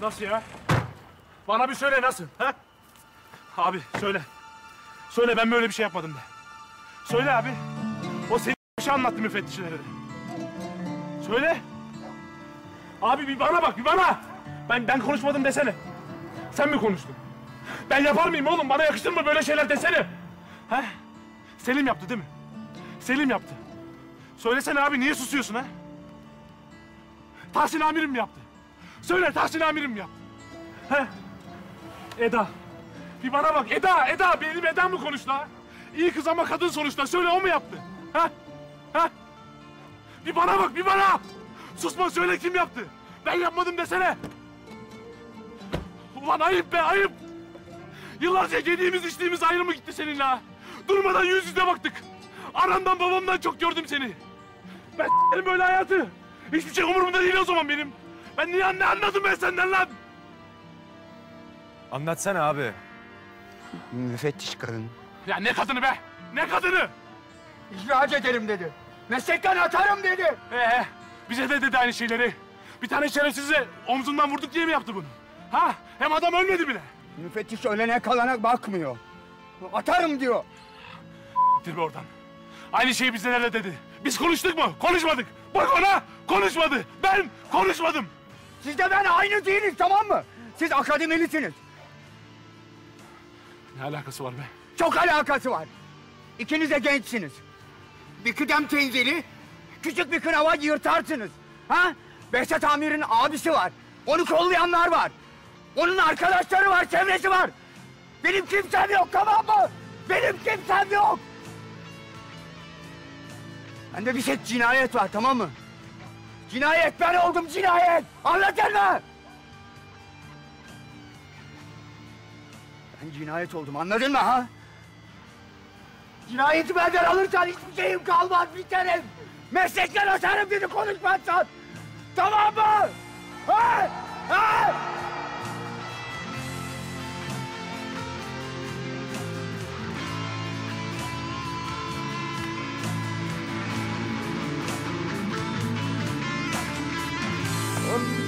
Nasıl ya? Bana bir söyle nasıl? Ha? Abi söyle. Söyle ben böyle bir şey yapmadım de. Söyle abi. O senin bir şey anlattı müfettişlere de. Söyle. Abi bir bana bak bir bana. Ben ben konuşmadım desene. Sen mi konuştun? Ben yapar mıyım oğlum? Bana yakışır mı böyle şeyler desene? Ha? Selim yaptı değil mi? Selim yaptı. Söylesene abi niye susuyorsun ha? Tahsin amirim mi yaptı? Söyle Tahsin amirim mi yaptı? He? Eda. Bir bana bak Eda, Eda. Benim Eda mı konuştu ha? İyi kız ama kadın sonuçta. Söyle o mu yaptı? Ha? Ha? Bir bana bak, bir bana. Susma söyle kim yaptı? Ben yapmadım desene. Ulan ayıp be, ayıp. Yıllarca yediğimiz içtiğimiz ayrı mı gitti seninle ha? Durmadan yüz yüze baktık. Anamdan babamdan çok gördüm seni. Ben böyle hayatı. Hiçbir şey umurumda değil o zaman benim. Ben niye ne anladım ben senden lan? Anlatsana abi. Müfettiş kadın. Ya ne kadını be? Ne kadını? İhraç ederim dedi. Meslekten atarım dedi. Ee, bize de dedi aynı şeyleri. Bir tane şerefsize omzundan vurduk diye mi yaptı bunu? Ha? Hem adam ölmedi bile. Müfettiş ölene kalana bakmıyor. Atarım diyor. Gittir be oradan. Aynı şeyi bize de dedi. Biz konuştuk mu? Konuşmadık. Bak ona konuşmadı. Ben konuşmadım. Siz de ben aynı değiliz tamam mı? Siz akademilisiniz. Ne alakası var be? Çok alakası var. İkiniz de gençsiniz. Bir kıdem tenzili, küçük bir kınava yırtarsınız. Ha? Behzat Amir'in abisi var. Onu kollayanlar var. Onun arkadaşları var, çevresi var. Benim kimsem yok tamam mı? Benim kimsem yok. Bende bir şey cinayet var tamam mı? Cinayet ben oldum cinayet. Anladın mı? Ben cinayet oldum anladın mı ha? Cinayeti benden alırsan hiçbir şeyim kalmaz biterim. Meslekten atarım beni konuşmazsan. Tamam mı?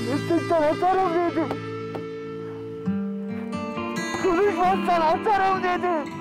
Meslekten atarım dedim. Konuşmazsan atarım dedim.